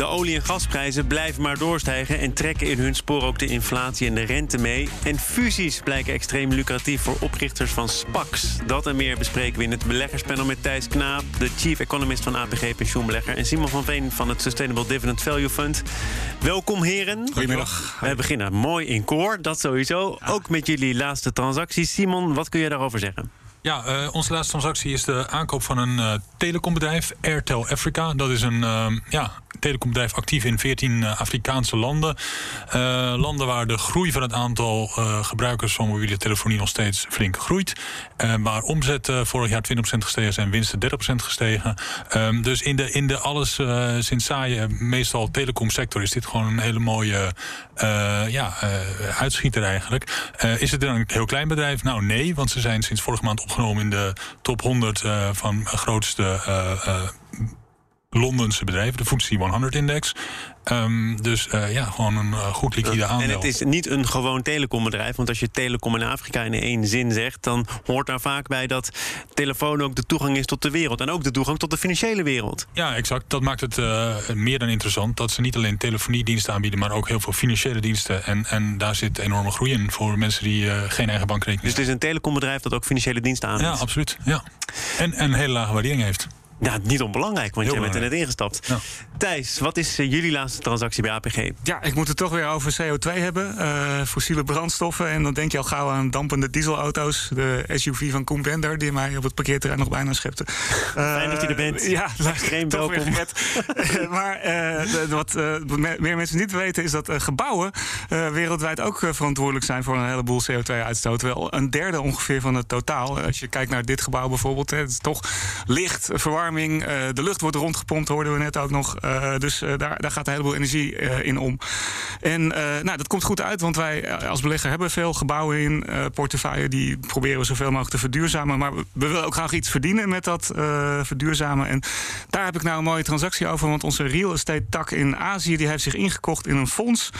De olie- en gasprijzen blijven maar doorstijgen en trekken in hun spoor ook de inflatie en de rente mee. En fusies blijken extreem lucratief voor oprichters van SPACs. Dat en meer bespreken we in het beleggerspanel met Thijs Knaap, de chief economist van APG Pensioenbelegger, en Simon van Veen van het Sustainable Dividend Value Fund. Welkom heren. Goedemiddag. We beginnen mooi in koor, dat sowieso. Ook met jullie laatste transactie. Simon, wat kun je daarover zeggen? Ja, uh, onze laatste transactie is de aankoop van een uh, telecombedrijf, Airtel Africa. Dat is een uh, ja, telecombedrijf actief in 14 Afrikaanse landen. landen waar de groei van het aantal gebruikers van mobiele telefonie nog steeds flink groeit. waar omzet vorig jaar 20% gestegen en winsten 30% gestegen. Um, dus in de, in de alles sinds saaie, meestal telecomsector, is dit gewoon een hele mooie ja, uitschieter eigenlijk. is het dan een heel klein bedrijf? Nou nee, want ze zijn sinds vorige maand opgenomen in de top 100 uh, van grootste Londense bedrijven, de FTSE 100-index. Um, dus uh, ja, gewoon een uh, goed liquide aandeel. En het is niet een gewoon telecombedrijf. Want als je telecom in Afrika in één zin zegt... dan hoort daar vaak bij dat telefoon ook de toegang is tot de wereld. En ook de toegang tot de financiële wereld. Ja, exact. Dat maakt het uh, meer dan interessant. Dat ze niet alleen telefoniediensten aanbieden... maar ook heel veel financiële diensten. En, en daar zit enorme groei in voor mensen die geen eigen bankrekening Dus het is een telecombedrijf dat ook financiële diensten aanbiedt? Ja, absoluut. Ja. En, en een hele lage waardering heeft. Ja, niet onbelangrijk, want jij bent er net ingestapt. Ja. Thijs, wat is uh, jullie laatste transactie bij APG? Ja, ik moet het toch weer over CO2 hebben. Uh, fossiele brandstoffen. En dan denk je al gauw aan dampende dieselauto's. De SUV van Koen Bender, die mij op het parkeerterrein nog bijna schepte. Uh, Fijn dat je er bent. Ja, extreem welkom. maar wat meer mensen niet weten, is dat gebouwen wereldwijd ook verantwoordelijk zijn voor een heleboel CO2-uitstoot. Wel een derde ongeveer van het totaal. Als je kijkt naar dit gebouw bijvoorbeeld, hè, het is toch licht verwarmd Uh, de lucht wordt rondgepompt, hoorden we net ook nog. Uh, dus uh, daar, daar gaat een heleboel energie in om. En nou, dat komt goed uit, want wij als belegger hebben veel gebouwen in portefeuille. Die proberen we zoveel mogelijk te verduurzamen. Maar we, we willen ook graag iets verdienen met dat verduurzamen. En daar heb ik nou een mooie transactie over. Want onze real estate tak in Azië die heeft zich ingekocht in een fonds.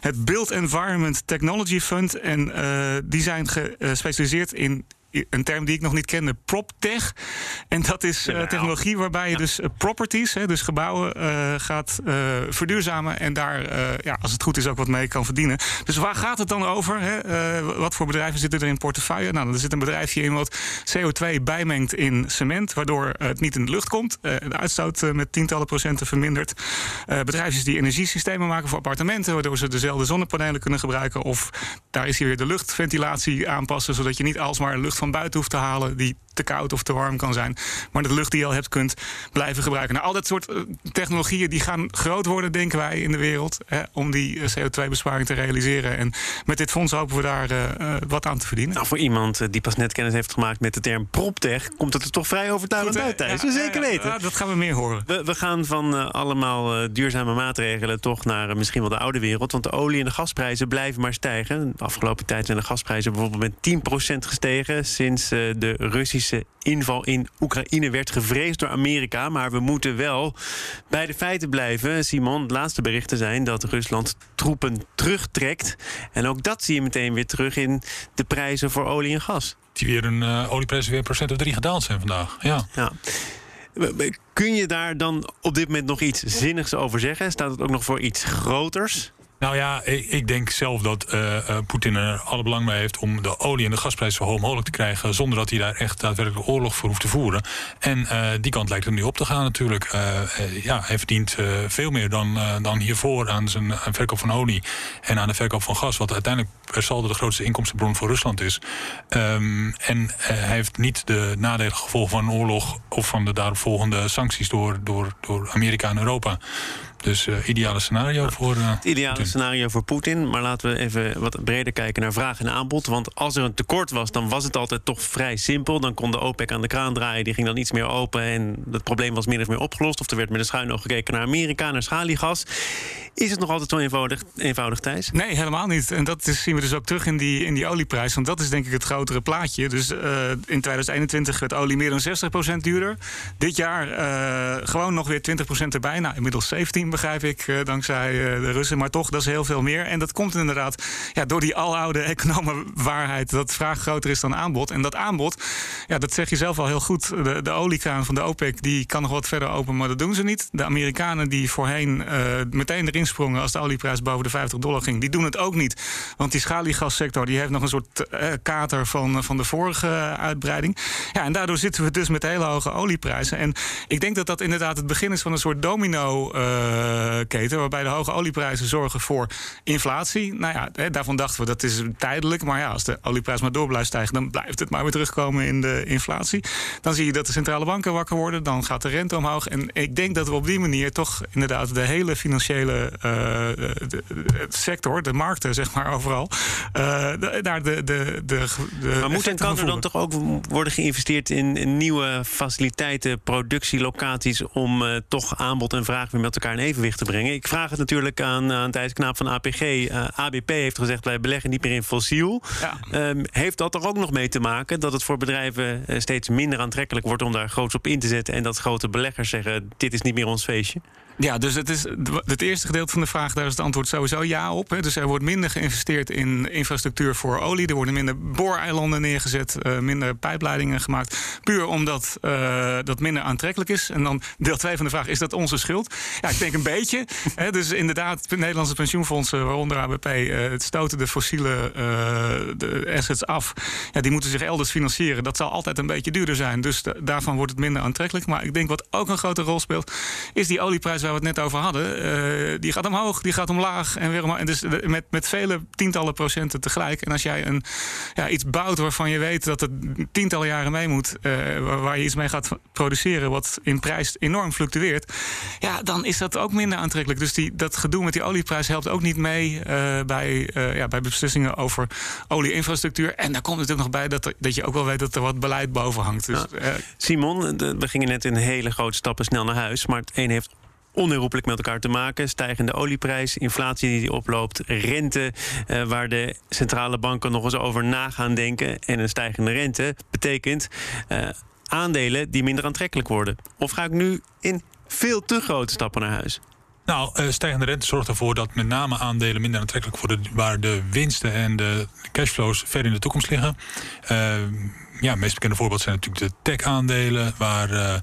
Het Build Environment Technology Fund. En die zijn gespecialiseerd in een term die ik nog niet kende, PropTech. En dat is uh, technologie waarbij je dus uh, properties, hè, dus gebouwen, uh, gaat verduurzamen. En daar, ja, als het goed is, ook wat mee kan verdienen. Dus waar gaat het dan over? Hè? wat voor bedrijven zitten er in portefeuille? Nou, er zit een bedrijfje in wat CO2 bijmengt in cement, waardoor het niet in de lucht komt. de uitstoot met tientallen procenten vermindert. bedrijfjes die energiesystemen maken voor appartementen, waardoor ze dezelfde zonnepanelen kunnen gebruiken. Of daar is hier weer de luchtventilatie aanpassen, zodat je niet alsmaar lucht van buiten hoeft te halen die te koud of te warm kan zijn. Maar de lucht die je al hebt kunt blijven gebruiken. Nou, al dat soort technologieën die gaan groot worden, denken wij, in de wereld. Hè, om die CO2-besparing te realiseren. En met dit fonds hopen we daar uh, wat aan te verdienen. Nou, voor iemand die pas net kennis heeft gemaakt met de term proptech, komt het er toch vrij overtuigend uit, Thijs. Ja, zeker weten. Ja, dat gaan we meer horen. We, we gaan van uh, allemaal uh, duurzame maatregelen toch naar misschien wel de oude wereld. Want de olie- en de gasprijzen blijven maar stijgen. De afgelopen tijd zijn de gasprijzen bijvoorbeeld met 10% gestegen sinds de Russische inval in Oekraïne werd gevreesd door Amerika. Maar we moeten wel bij de feiten blijven. Simon, de laatste berichten zijn dat Rusland troepen terugtrekt. En ook dat zie je meteen weer terug in de prijzen voor olie en gas. Die weer een uh, olieprijzen weer een procent of drie gedaald zijn vandaag. Ja. ja. Kun je daar dan op dit moment nog iets zinnigs over zeggen? Staat het ook nog voor iets groters? Nou ja, ik, ik denk zelf dat uh, uh, Poetin er alle belang bij heeft om de olie- en de gasprijs zo hoog mogelijk te krijgen. zonder dat hij daar echt daadwerkelijk oorlog voor hoeft te voeren. En uh, die kant lijkt er nu op te gaan natuurlijk. ja, hij verdient veel meer dan, dan hiervoor aan zijn aan verkoop van olie en aan de verkoop van gas. Wat uiteindelijk per saldo de grootste inkomstenbron voor Rusland is. Um, en hij heeft niet de nadelige gevolgen van een oorlog of van de daaropvolgende sancties door, door, door Amerika en Europa. Dus uh, ideale scenario voor. Uh, het ideale scenario voor Poetin. Maar laten we even wat breder kijken naar vraag en aanbod. Want als er een tekort was, dan was het altijd toch vrij simpel. Dan kon de OPEC aan de kraan draaien. Die ging dan iets meer open. En het probleem was min of meer opgelost. Of er werd met een schuin oog gekeken naar Amerika, naar schaliegas. Is het nog altijd zo eenvoudig, eenvoudig Thijs? Nee, helemaal niet. En dat is, zien we dus ook terug in die, in die olieprijs. Want dat is denk ik het grotere plaatje. Dus uh, in 2021 werd olie meer dan 60% duurder. Dit jaar gewoon nog weer 20% erbij. Nou, inmiddels 17 begrijp ik, uh, dankzij uh, de Russen. Maar toch, dat is heel veel meer. En dat komt inderdaad ja, door die aloude economenwaarheid... dat vraag groter is dan aanbod. En dat aanbod, ja, dat zeg je zelf al heel goed. De, de oliekraan van de OPEC die kan nog wat verder open, maar dat doen ze niet. De Amerikanen die voorheen uh, meteen erin sprongen... als de olieprijs boven de 50 dollar ging, die doen het ook niet. Want die schaliegassector die heeft nog een soort kater van, van de vorige uitbreiding. Ja, en daardoor zitten we dus met hele hoge olieprijzen. En ik denk dat dat inderdaad het begin is van een soort domino keten, waarbij de hoge olieprijzen zorgen voor inflatie. Nou ja, hè, daarvan dachten we dat is tijdelijk. Maar ja, als de olieprijs maar door blijft stijgen, dan blijft het maar weer terugkomen in de inflatie. Dan zie je dat de centrale banken wakker worden, dan gaat de rente omhoog. En ik denk dat we op die manier toch inderdaad de hele financiële uh, de, de sector, de markten, zeg maar overal, uh, daar de, de, de, de. Maar moet en kan er dan toch ook worden geïnvesteerd in, in nieuwe faciliteiten, productielocaties om toch aanbod en vraag weer met elkaar in evenwicht te brengen. Ik vraag het natuurlijk aan, aan Thijs Knaap van APG. Uh, ABP heeft gezegd wij beleggen niet meer in fossiel. Ja. Um, heeft dat er ook nog mee te maken dat het voor bedrijven uh, steeds minder aantrekkelijk wordt om daar groots op in te zetten en dat grote beleggers zeggen dit is niet meer ons feestje? Ja, dus het, is het eerste gedeelte van de vraag, daar is het antwoord sowieso ja op. Hè. Dus er wordt minder geïnvesteerd in infrastructuur voor olie. Er worden minder booreilanden neergezet, uh, minder pijpleidingen gemaakt. Puur omdat uh, dat minder aantrekkelijk is. En dan deel 2 van de vraag, is dat onze schuld? Ja, ik denk een beetje. Hè. Dus inderdaad, de Nederlandse pensioenfondsen, waaronder ABP, uh, het stoten de fossiele de assets af. Ja, die moeten zich elders financieren. Dat zal altijd een beetje duurder zijn. Dus daarvan wordt het minder aantrekkelijk. Maar ik denk wat ook een grote rol speelt, is die olieprijs waar we het net over hadden, uh, die gaat omhoog, die gaat omlaag en weer omhoog. En dus met, met vele tientallen procenten tegelijk. En als jij een, ja, iets bouwt waarvan je weet dat het tientallen jaren mee moet, uh, waar, waar, je iets mee gaat produceren, wat in prijs enorm fluctueert, ja, dan is dat ook minder aantrekkelijk. Dus die, dat gedoe met die olieprijs helpt ook niet mee uh, bij, ja, bij beslissingen over olieinfrastructuur. En daar komt natuurlijk nog bij dat, er, dat je ook wel weet dat er wat beleid boven hangt. Dus. Simon, de, we gingen net in hele grote stappen snel naar huis, maar het een heeft onherroepelijk met elkaar te maken. Stijgende olieprijs, inflatie die oploopt, rente uh, waar de centrale banken nog eens over na gaan denken. En een stijgende rente betekent uh, aandelen die minder aantrekkelijk worden. Of ga ik nu in veel te grote stappen naar huis? Nou, uh, stijgende rente zorgt ervoor dat met name aandelen minder aantrekkelijk worden, waar de winsten en de cashflows ver in de toekomst liggen. Uh, ja, het meest bekende voorbeeld zijn natuurlijk de tech-aandelen, waar uh,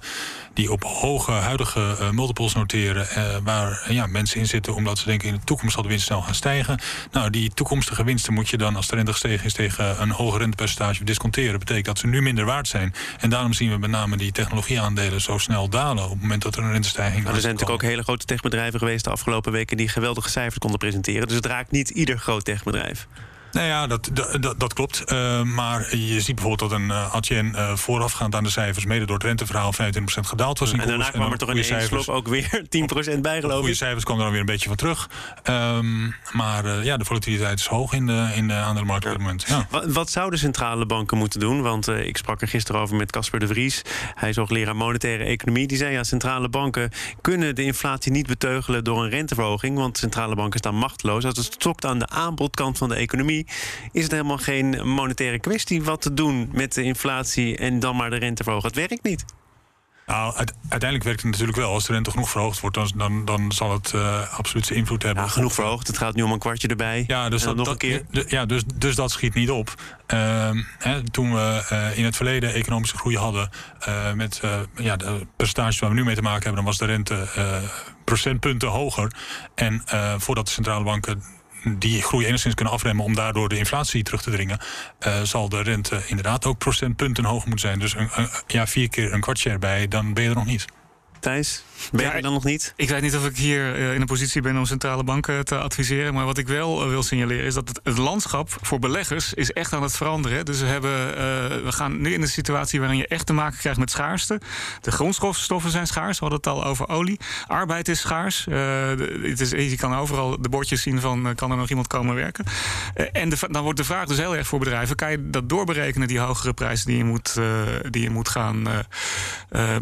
die op hoge huidige uh, multiples noteren, uh, waar ja, mensen in zitten omdat ze denken in de toekomst zal de winst snel gaan stijgen. Nou, die toekomstige winsten moet je dan, als de rente gestegen is, tegen een hoger rentepercentage disconteren. Dat betekent dat ze nu minder waard zijn. En daarom zien we met name die technologieaandelen zo snel dalen op het moment dat er een rentestijging nou, Er zijn natuurlijk ook hele grote techbedrijven geweest de afgelopen weken die geweldige cijfers konden presenteren. Dus het raakt niet ieder groot techbedrijf. Nou ja, dat, dat, dat klopt. Uh, maar je ziet bijvoorbeeld dat een uh, Adyen uh, voorafgaand aan de cijfers... mede door het renteverhaal 25% gedaald was. In en daarna kwam er toch in één cijfers, ook weer 10% bij, geloof ik. Goede cijfers kwamen er dan weer een beetje van terug. Um, maar ja, de volatiliteit is hoog in de, in de aandelenmarkt op dit moment. Ja. Wat, wat zouden centrale banken moeten doen? Want ik sprak er gisteren over met Casper de Vries. Hij is hoogleraar monetaire economie. Die zei, ja, centrale banken kunnen de inflatie niet beteugelen... door een renteverhoging, want centrale banken staan machteloos. Als het stokt aan de aanbodkant van de economie is het helemaal geen monetaire kwestie wat te doen met de inflatie en dan maar de rente verhogen. Het werkt niet. Nou, uiteindelijk werkt het natuurlijk wel. Als de rente genoeg verhoogd wordt, dan, dan, dan zal het uh, absoluut zijn invloed hebben. Ja, genoeg verhoogd. Het gaat nu om een kwartje erbij. Ja, dus, dat, nog een keer. ja, dus, dus dat schiet niet op. Uh, hè, toen we uh, in het verleden economische groei hadden... Uh, met ja, de percentages waar we nu mee te maken hebben... dan was de rente procentpunten hoger. En voordat de centrale banken die groei enigszins kunnen afremmen om daardoor de inflatie terug te dringen, uh, zal de rente inderdaad ook procentpunten hoger moeten zijn. Dus ja, vier keer een kwartje erbij, dan ben je er nog niet. Thijs, ben je er dan nog niet? Ik weet niet of ik hier uh, in een positie ben om centrale banken te adviseren. Maar wat ik wel uh, wil signaleren is dat het, het, landschap voor beleggers is echt aan het veranderen. Dus we, hebben, uh, we gaan nu in een situatie waarin je echt te maken krijgt met schaarste. De grondstoffen zijn schaars. We hadden het al over olie. Arbeid is schaars. het is, je kan overal de bordjes zien van kan er nog iemand komen werken. en de, dan wordt de vraag dus heel erg voor bedrijven. Kan je dat doorberekenen, die hogere prijzen die je moet, die je moet gaan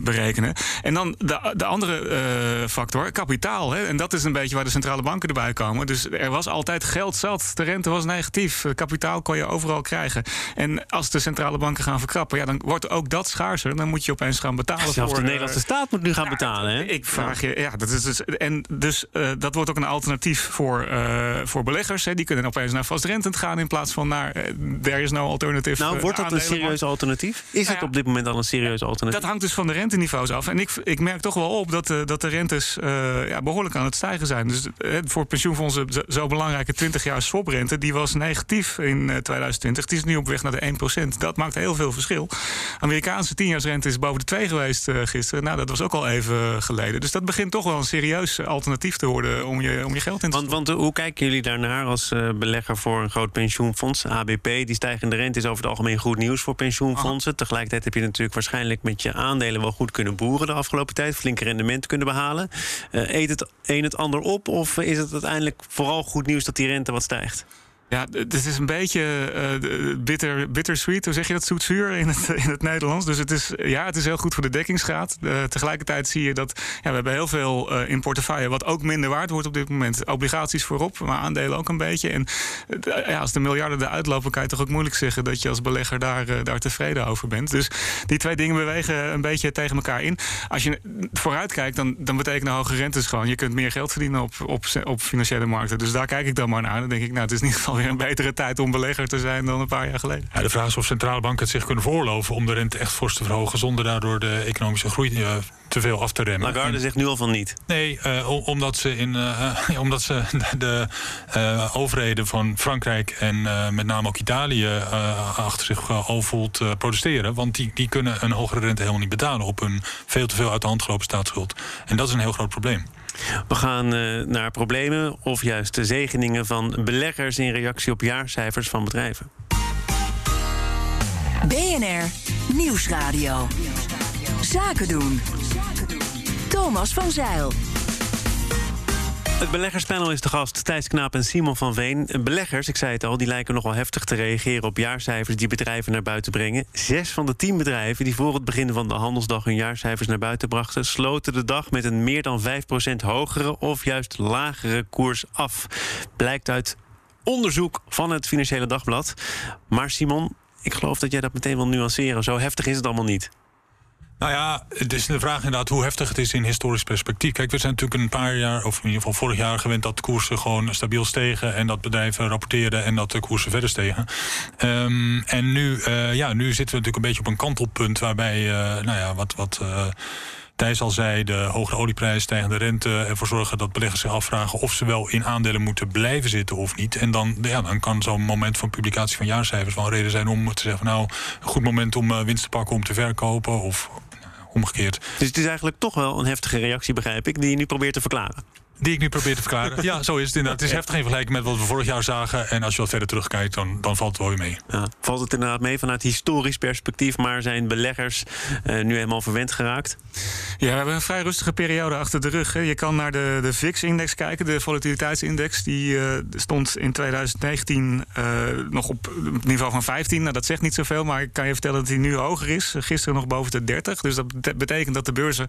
berekenen? En dan de, de andere uh, factor, kapitaal. Hè? En dat is een beetje waar de centrale banken erbij komen. Dus er was altijd geld zat. De rente was negatief. Kapitaal kon je overal krijgen. En als de centrale banken gaan verkrappen, ja, dan wordt ook dat schaarser. Dan moet je opeens gaan betalen. Zelfs voor, de Nederlandse staat moet nu gaan betalen. Hè? Ik vraag je, ja, dat is dus, en dus uh, dat wordt ook een alternatief voor, voor beleggers. Hè? Die kunnen opeens naar vastrentend gaan in plaats van naar there is no alternative. Nou, wordt dat een serieus alternatief? Is nou, het op dit moment al een serieus alternatief? Dat hangt dus van de renteniveaus af. En ik, ik merk toch wel op dat, uh, dat de rentes uh, ja, behoorlijk aan het stijgen zijn. Dus uh, voor pensioenfondsen zo belangrijke 20 jaar swaprente... die was negatief in 2020. Die is nu op weg naar de 1%. Dat maakt heel veel verschil. Amerikaanse 10-jaarsrente is boven de 2 geweest gisteren. Nou, dat was ook al even geleden. Dus dat begint toch wel een serieus alternatief te worden... om je, om je geld in te want, want hoe kijken jullie daarnaar als belegger voor een groot pensioenfonds? ABP, die stijgende rente is over het algemeen goed nieuws voor pensioenfondsen. Aha. Tegelijkertijd heb je natuurlijk waarschijnlijk met je aandelen... wel goed kunnen boeren de afgelopen tijd. Flinke rendement kunnen behalen. Uh, eet het een het ander op? Of is het uiteindelijk vooral goed nieuws dat die rente wat stijgt? Ja, het is een beetje uh, bitter, bittersweet, hoe zeg je dat, zoetzuur in het, in het Nederlands. Dus het is, ja, het is heel goed voor de dekkingsgraad. Uh, tegelijkertijd zie je dat ja, we hebben heel veel uh, in portefeuille wat ook minder waard wordt op dit moment. Obligaties voorop, maar aandelen ook een beetje. En ja, als de miljarden eruit lopen, kan je toch ook moeilijk zeggen dat je als belegger daar, daar tevreden over bent. Dus die twee dingen bewegen een beetje tegen elkaar in. Als je vooruit kijkt, dan, dan betekenen hoge rentes gewoon, je kunt meer geld verdienen op, op, op financiële markten. Dus daar kijk ik dan maar naar. Dan denk ik, nou, het is in ieder een betere tijd om belegger te zijn dan een paar jaar geleden. Ja, de vraag is of centrale banken het zich kunnen voorloven om de rente echt fors te verhogen zonder daardoor de economische groei uh, te veel af te remmen. Lagarde en, zegt nu al van niet. Nee, uh, omdat ze, in, uh, omdat ze de overheden van Frankrijk en met name ook Italië achter zich al voelt protesteren. Want die, die kunnen een hogere rente helemaal niet betalen op hun veel te veel uit de hand gelopen staatsschuld. En dat is een heel groot probleem. We gaan naar problemen of juist de zegeningen van beleggers in reactie op jaarcijfers van bedrijven. BNR Nieuwsradio. Zaken doen. Thomas van Zeil. Het beleggerspanel is de gast Thijs Knaap en Simon van Veen. Beleggers, ik zei het al, die lijken nogal heftig te reageren op jaarcijfers die bedrijven naar buiten brengen. Zes van de tien bedrijven die voor het begin van de handelsdag hun jaarcijfers naar buiten brachten, sloten de dag met een meer dan 5% hogere of juist lagere koers af. Blijkt uit onderzoek van het Financiële Dagblad. Maar Simon, ik geloof dat jij dat meteen wil nuanceren. Zo heftig is het allemaal niet. Nou ja, het is de vraag inderdaad hoe heftig het is in historisch perspectief. Kijk, we zijn natuurlijk een paar jaar, of in ieder geval vorig jaar, gewend dat koersen gewoon stabiel stegen en dat bedrijven rapporteerden en dat de koersen verder stegen. Um, en nu, uh, ja, nu zitten we natuurlijk een beetje op een kantelpunt waarbij, uh, nou ja, wat. wat uh, Thijs al zei, de hogere olieprijs, stijgende rente... ervoor zorgen dat beleggers zich afvragen of ze wel in aandelen moeten blijven zitten of niet. En dan, ja, dan kan zo'n moment van publicatie van jaarcijfers wel een reden zijn om te zeggen... nou, een goed moment om winst te pakken om te verkopen of omgekeerd. Dus het is eigenlijk toch wel een heftige reactie, begrijp ik, die je nu probeert te verklaren. Die ik nu probeer te verklaren. Ja, zo is het inderdaad. Het is heftig in vergelijking met wat we vorig jaar zagen. En als je wat verder terugkijkt, dan, dan valt het wel weer mee. Ja, valt het inderdaad mee vanuit historisch perspectief. Maar zijn beleggers uh, nu helemaal verwend geraakt? Ja, we hebben een vrij rustige periode achter de rug. Hè. Je kan naar de, de VIX-index kijken, de volatiliteitsindex. Die uh, stond in 2019 uh, nog op het niveau van 15. Nou, dat zegt niet zoveel, maar ik kan je vertellen dat hij nu hoger is. Gisteren nog boven de 30. Dus dat betekent dat de beurzen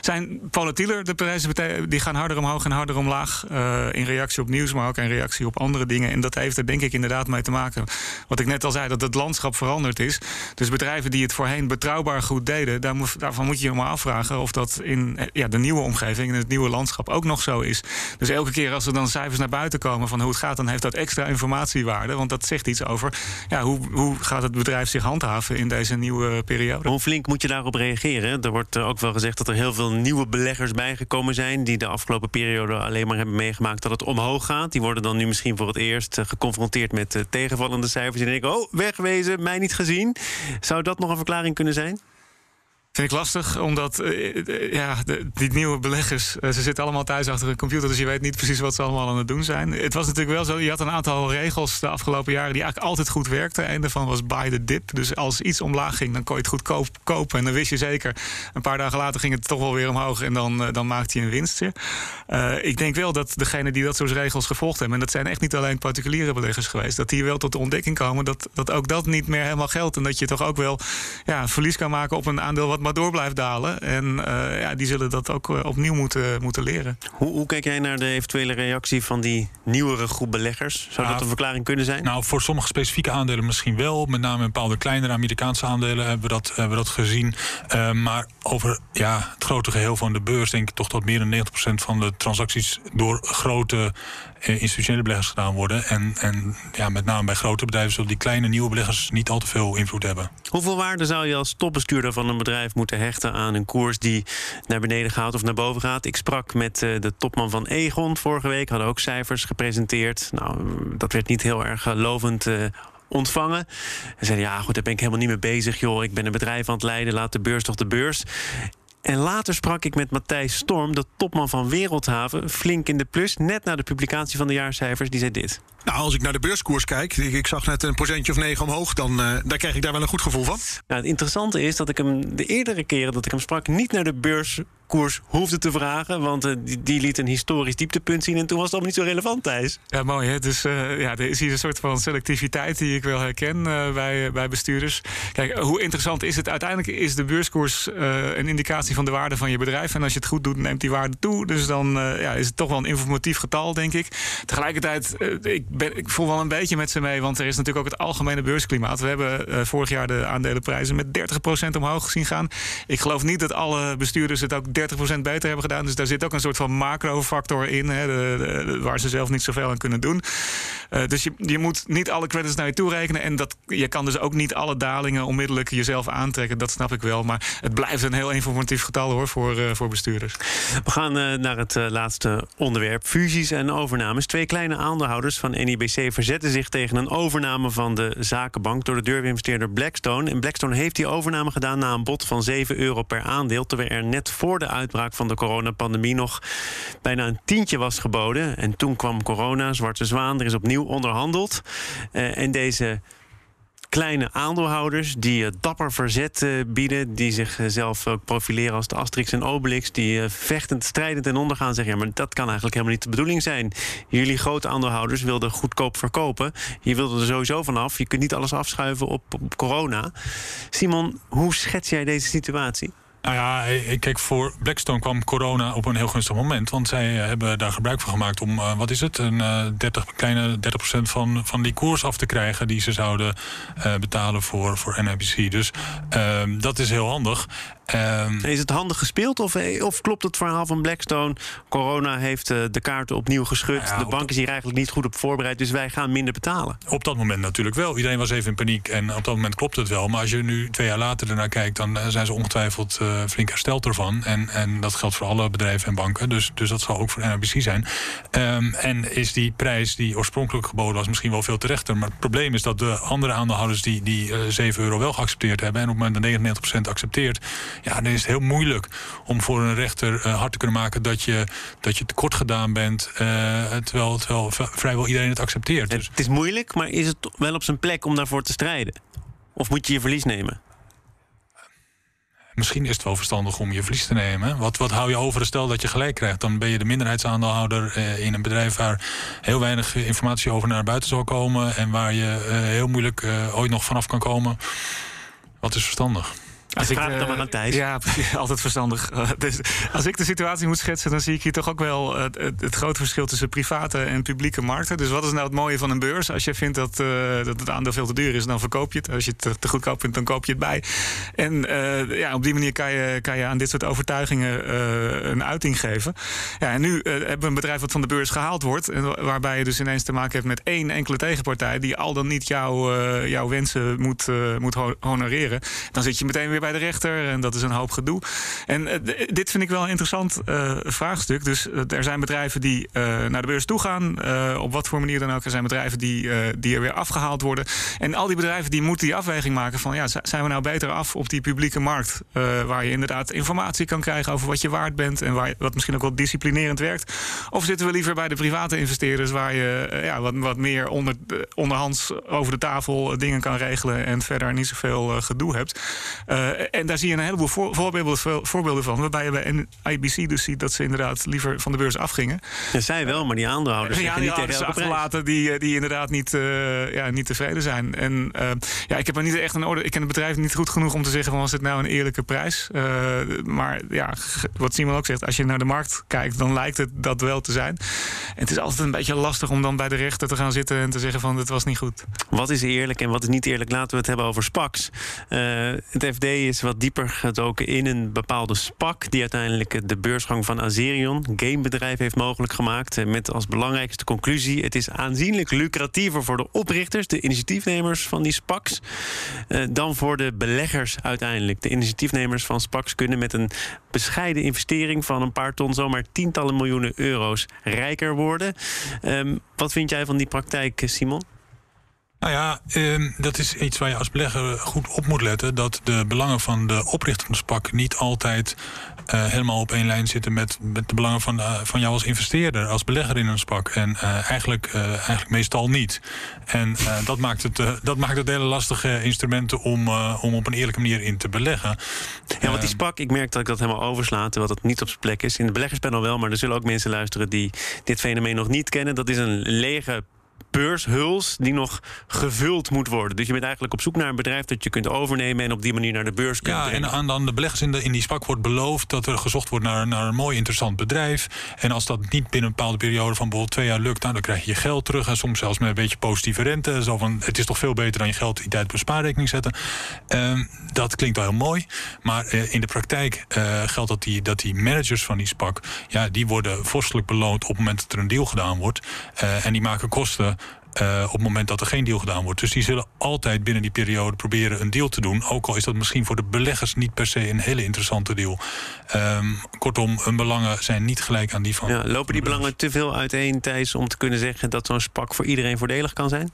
zijn volatieler. De prijzen die gaan harder omhoog en harder omlaag. Uh, in reactie op nieuws, maar ook in reactie op andere dingen. En dat heeft er denk ik inderdaad mee te maken. Wat ik net al zei, dat het landschap veranderd is. Dus bedrijven die het voorheen betrouwbaar goed deden, daar moet, daarvan moet je je maar afvragen of dat in ja, de nieuwe omgeving, in het nieuwe landschap ook nog zo is. Dus elke keer als er dan cijfers naar buiten komen van hoe het gaat, dan heeft dat extra informatiewaarde. Want dat zegt iets over ja, hoe, hoe gaat het bedrijf zich handhaven in deze nieuwe periode. Hoe flink moet je daarop reageren? Er wordt ook wel gezegd dat er heel veel nieuwe beleggers bijgekomen zijn die de afgelopen periode alleen maar hebben meegemaakt dat het omhoog gaat. Die worden dan nu misschien voor het eerst eh, geconfronteerd met eh, tegenvallende cijfers. En denken: oh, wegwezen, mij niet gezien. Zou dat nog een verklaring kunnen zijn? Vind ik lastig, omdat uh, ja, de, die nieuwe beleggers, uh, ze zitten allemaal thuis achter een computer, dus je weet niet precies wat ze allemaal aan het doen zijn. Het was natuurlijk wel zo, je had een aantal regels de afgelopen jaren die eigenlijk altijd goed werkten. Een daarvan was buy the dip. Dus als iets omlaag ging, dan kon je het goedkoop kopen. En dan wist je zeker, een paar dagen later ging het toch wel weer omhoog en dan, dan maakte je een winstje. ik denk wel dat degene die dat soort regels gevolgd hebben, en dat zijn echt niet alleen particuliere beleggers geweest, dat die wel tot de ontdekking komen dat, dat ook dat niet meer helemaal geldt. En dat je toch ook wel ja, verlies kan maken op een aandeel wat maar door blijft dalen. En uh, ja, die zullen dat ook uh, opnieuw moeten, moeten leren. Hoe, hoe kijk jij naar de eventuele reactie van die nieuwere groep beleggers? Zou dat een verklaring kunnen zijn? Nou, voor sommige specifieke aandelen misschien wel. Met name bepaalde kleinere Amerikaanse aandelen hebben we dat, hebben we dat gezien. Uh, maar over ja, het grote geheel van de beurs denk ik toch dat meer dan 90% van de transacties door grote institutionele beleggers gedaan worden. En, en ja, met name bij grote bedrijven zullen die kleine nieuwe beleggers niet al te veel invloed hebben. Hoeveel waarde zou je als topbestuurder van een bedrijf moeten hechten aan een koers die naar beneden gaat of naar boven gaat? Ik sprak met de topman van Egon vorige week, hadden ook cijfers gepresenteerd. Nou, dat werd niet heel erg lovend ontvangen. En zeiden, ja goed, daar ben ik helemaal niet mee bezig. joh. Ik ben een bedrijf aan het leiden, laat de beurs toch de beurs. En later sprak ik met Matthijs Storm, de topman van Wereldhaven, flink in de plus, net na de publicatie van de jaarcijfers. Die zei dit. Nou, als ik naar de beurskoers kijk, ik, zag net een procentje of negen omhoog, dan uh, daar krijg ik daar wel een goed gevoel van. Nou, het interessante is dat ik hem de eerdere keren dat ik hem sprak, niet naar de beurskoers hoefde te vragen. Want uh, die, die, liet een historisch dieptepunt zien en toen was het allemaal niet zo relevant, Thijs. Ja, mooi hè. Dus uh, ja, er is hier een soort van selectiviteit die ik wel herken bij, bij bestuurders. Kijk, hoe interessant is het? Uiteindelijk is de beurskoers een indicatie van de waarde van je bedrijf. En als je het goed doet, neemt die waarde toe. Dus dan ja, is het toch wel een informatief getal, denk ik. Tegelijkertijd, ik ben, ik voel wel een beetje met ze mee, want er is natuurlijk ook het algemene beursklimaat. We hebben vorig jaar de aandelenprijzen met 30% omhoog gezien gaan. Ik geloof niet dat alle bestuurders het ook 30% beter hebben gedaan. Dus daar zit ook een soort van macrofactor in, hè, de, waar ze zelf niet zoveel aan kunnen doen. Uh, dus je, je moet niet alle credits naar je toe rekenen. En dat, je kan dus ook niet alle dalingen onmiddellijk jezelf aantrekken. Dat snap ik wel. Maar het blijft een heel informatief getal hoor, voor, uh, voor bestuurders. We gaan naar het laatste onderwerp: fusies en overnames. Twee kleine aandeelhouders van NIBC verzetten zich tegen een overname van de zakenbank door de durfinvesteerder Blackstone. En Blackstone heeft die overname gedaan na een bod van 7 euro per aandeel. Terwijl er net voor de uitbraak van de coronapandemie nog bijna een tientje was geboden. En toen kwam corona, zwarte zwaan, er is opnieuw onderhandeld. Uh, en deze kleine aandeelhouders die uh, dapper verzet uh, bieden, die zichzelf ook profileren als de Asterix en Obelix, die uh, vechtend, strijdend en ondergaan, zeggen ja, maar dat kan eigenlijk helemaal niet de bedoeling zijn. Jullie grote aandeelhouders wilden goedkoop verkopen. Je wilde er sowieso vanaf. Je kunt niet alles afschuiven op, op corona. Simon, hoe schets jij deze situatie? Nou ja, kijk, voor Blackstone kwam corona op een heel gunstig moment. Want zij hebben daar gebruik van gemaakt om, wat is het, een uh, 30, kleine 30% van, van die koers af te krijgen die ze zouden betalen voor, voor NIBC. Dus uh, dat is heel handig. Um, is het handig gespeeld of, eh, of klopt het verhaal van Blackstone? Corona heeft uh, de kaarten opnieuw geschud. Nou ja, de bank is hier eigenlijk niet goed op voorbereid, dus wij gaan minder betalen. Op dat moment natuurlijk wel. Iedereen was even in paniek en op dat moment klopt het wel. Maar als je nu twee jaar later ernaar kijkt, dan eh, zijn ze ongetwijfeld uh, flink hersteld ervan. En, en dat geldt voor alle bedrijven en banken. Dus, dus dat zal ook voor NRBC zijn. Um, en is die prijs die oorspronkelijk geboden was misschien wel veel terechter. Maar het probleem is dat de andere aandeelhouders die, die uh, 7 euro wel geaccepteerd hebben. En op het moment dat 99% accepteert ja, dan is het heel moeilijk om voor een rechter uh, hard te kunnen maken dat je, dat je tekort gedaan bent. Uh, terwijl, terwijl vrijwel iedereen het accepteert. Dus. Het is moeilijk, maar is het wel op zijn plek om daarvoor te strijden? Of moet je je verlies nemen? Misschien is het wel verstandig om je verlies te nemen. Wat, wat hou je over? Stel dat je gelijk krijgt. Dan ben je de minderheidsaandeelhouder uh, in een bedrijf waar heel weinig informatie over naar buiten zal komen. En waar je uh, heel moeilijk uh, ooit nog vanaf kan komen. Wat is verstandig? Als ik, vraag dan maar aan Thijs. Ja, altijd verstandig. dus als ik de situatie moet schetsen, dan zie ik hier toch ook wel het, het, het, grote verschil tussen private en publieke markten. Dus wat is nou het mooie van een beurs? Als je vindt dat, uh, dat het aandeel veel te duur is, dan verkoop je het. Als je het te, te goedkoop vindt, dan koop je het bij. En uh, ja, op die manier kan je, kan je aan dit soort overtuigingen een uiting geven. Ja, en nu hebben we een bedrijf wat van de beurs gehaald wordt. Waarbij je dus ineens te maken hebt met één enkele tegenpartij die al dan niet jou, jouw wensen moet, moet honoreren. Dan zit je meteen weer bij bij de rechter en dat is een hoop gedoe. En eh, dit vind ik wel een interessant uh, vraagstuk. Dus er zijn bedrijven die naar de beurs toe gaan, op wat voor manier dan ook. Er zijn bedrijven die, die er weer afgehaald worden. En al die bedrijven die moeten die afweging maken van ja, zijn we nou beter af op die publieke markt, waar je inderdaad informatie kan krijgen over wat je waard bent en waar, wat misschien ook wel disciplinerend werkt. Of zitten we liever bij de private investeerders, waar je ja, wat, wat meer onder, onderhands over de tafel dingen kan regelen en verder niet zoveel gedoe hebt. En daar zie je een heleboel voorbeelden, voorbeelden van. Waarbij je bij IBC dus ziet dat ze inderdaad liever van de beurs afgingen. Ja, zij wel, maar die aandeelhouders ja, die niet achterlaten die, eh, die inderdaad niet, uh, ja, niet tevreden zijn. En uh, ja, ik heb er niet echt een orde. Ik ken het bedrijf niet goed genoeg om te zeggen van was het nou een eerlijke prijs. Uh, maar ja, wat Simon ook zegt, als je naar de markt kijkt, dan lijkt het dat wel te zijn. En het is altijd een beetje lastig om dan bij de rechter te gaan zitten en te zeggen van het was niet goed. Wat is eerlijk en wat is niet eerlijk? Laten we het hebben over SPACs. het FD is wat dieper gedoken in een bepaalde SPAC... die uiteindelijk de beursgang van Azerion, gamebedrijf, heeft mogelijk gemaakt. Met als belangrijkste conclusie... het is aanzienlijk lucratiever voor de oprichters... de initiatiefnemers van die SPACs... Eh, dan voor de beleggers uiteindelijk. De initiatiefnemers van SPACs kunnen met een bescheiden investering... van een paar ton zomaar tientallen miljoenen euro's rijker worden. Um, wat vind jij van die praktijk, Simon? Nou ja, ehm, dat is iets waar je als belegger goed op moet letten. Dat de belangen van de SPAC niet altijd uh, helemaal op één lijn zitten met, met de belangen van, uh, van jou als investeerder, als belegger in een SPAC. En uh, eigenlijk, eigenlijk meestal niet. En dat, maakt het, dat maakt het hele lastige instrumenten om, om op een eerlijke manier in te beleggen. Ja, want die SPAC, ik merk dat ik dat helemaal oversla, terwijl dat niet op zijn plek is. In de beleggerspanel wel, maar er zullen ook mensen luisteren die dit fenomeen nog niet kennen. Dat is een lege beurshuls die nog gevuld moet worden. Dus je bent eigenlijk op zoek naar een bedrijf dat je kunt overnemen en op die manier naar de beurs kunt. Ja, en aan dan de beleggers in, de, in die spak wordt beloofd dat er gezocht wordt naar, naar een mooi interessant bedrijf. En als dat niet binnen een bepaalde periode van bijvoorbeeld twee jaar lukt, nou, dan krijg je je geld terug. En soms zelfs met een beetje positieve rente. Zo van, het is toch veel beter dan je geld die tijd op een spaarrekening zetten. Uh, dat klinkt wel heel mooi. Maar uh, in de praktijk uh, geldt dat die, dat die managers van die spak, ja, die worden vorstelijk beloond op het moment dat er een deal gedaan wordt. Uh, en die maken kosten uh, op het moment dat er geen deal gedaan wordt. Dus die zullen altijd binnen die periode proberen een deal te doen. Ook al is dat misschien voor de beleggers niet per se een hele interessante deal. Um, kortom, hun belangen zijn niet gelijk aan die van. Ja, lopen die belangen te veel uiteen, Thijs, om te kunnen zeggen dat zo'n spak voor iedereen voordelig kan zijn?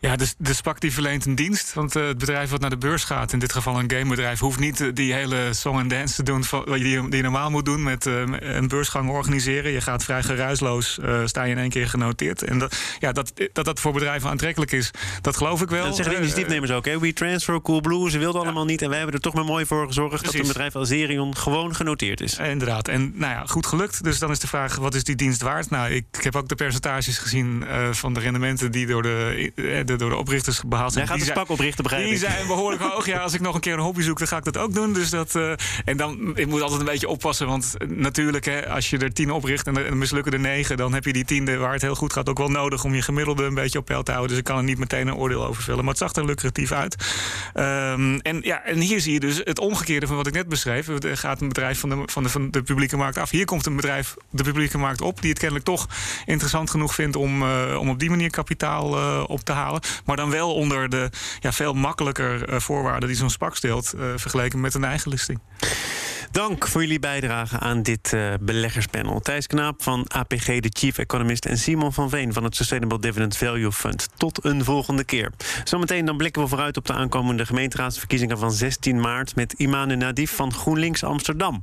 Ja, de, de SPAC die verleent een dienst. Want uh, het bedrijf wat naar de beurs gaat, in dit geval een gamebedrijf, hoeft niet uh, die hele song and dance te doen van, die, die je normaal moet doen met uh, een beursgang organiseren. Je gaat vrij geruisloos, sta je in één keer genoteerd. En dat, ja, dat, dat dat voor bedrijven aantrekkelijk is, dat geloof ik wel. Dat zeggen de initiatiefnemers ook. Hè? We Transfer, Coolblue, ze wilden allemaal niet. En wij hebben er toch maar mooi voor gezorgd Precies. dat een bedrijf als Zerion gewoon genoteerd is. inderdaad. En nou ja, goed gelukt. Dus dan is de vraag, wat is die dienst waard? Nou, ik, ik heb ook de percentages gezien van de rendementen die door de de, door de oprichters behaald zijn. Jij gaat de spak oprichten, begrijp die ik. Die zijn behoorlijk hoog. Ja, als ik nog een keer een hobby zoek, dan ga ik dat ook doen. Dus dat, uh, en dan, ik moet altijd een beetje oppassen. Want natuurlijk, hè, als je er tien opricht en er mislukken er negen... dan heb je die tiende waar het heel goed gaat ook wel nodig... om je gemiddelde een beetje op peil te houden. Dus ik kan er niet meteen een oordeel over vullen. Maar het zag er lucratief uit. Um, en, ja, en hier zie je dus het omgekeerde van wat ik net beschreef. Er gaat een bedrijf van de, van de, van de publieke markt af. Hier komt een bedrijf de publieke markt op... die het kennelijk toch interessant genoeg vindt... om, uh, om op die manier kapitaal uh, op te halen. Maar dan wel onder de ja, veel makkelijker uh, voorwaarden die zo'n SPAC stelt, uh, vergeleken met een eigen listing. Dank voor jullie bijdrage aan dit uh, beleggerspanel. Thijs Knaap van APG, de Chief Economist... en Simon van Veen van het Sustainable Dividend Value Fund. Tot een volgende keer. Zometeen dan blikken we vooruit op de aankomende gemeenteraadsverkiezingen van 16 maart... met Imane Nadif van GroenLinks Amsterdam.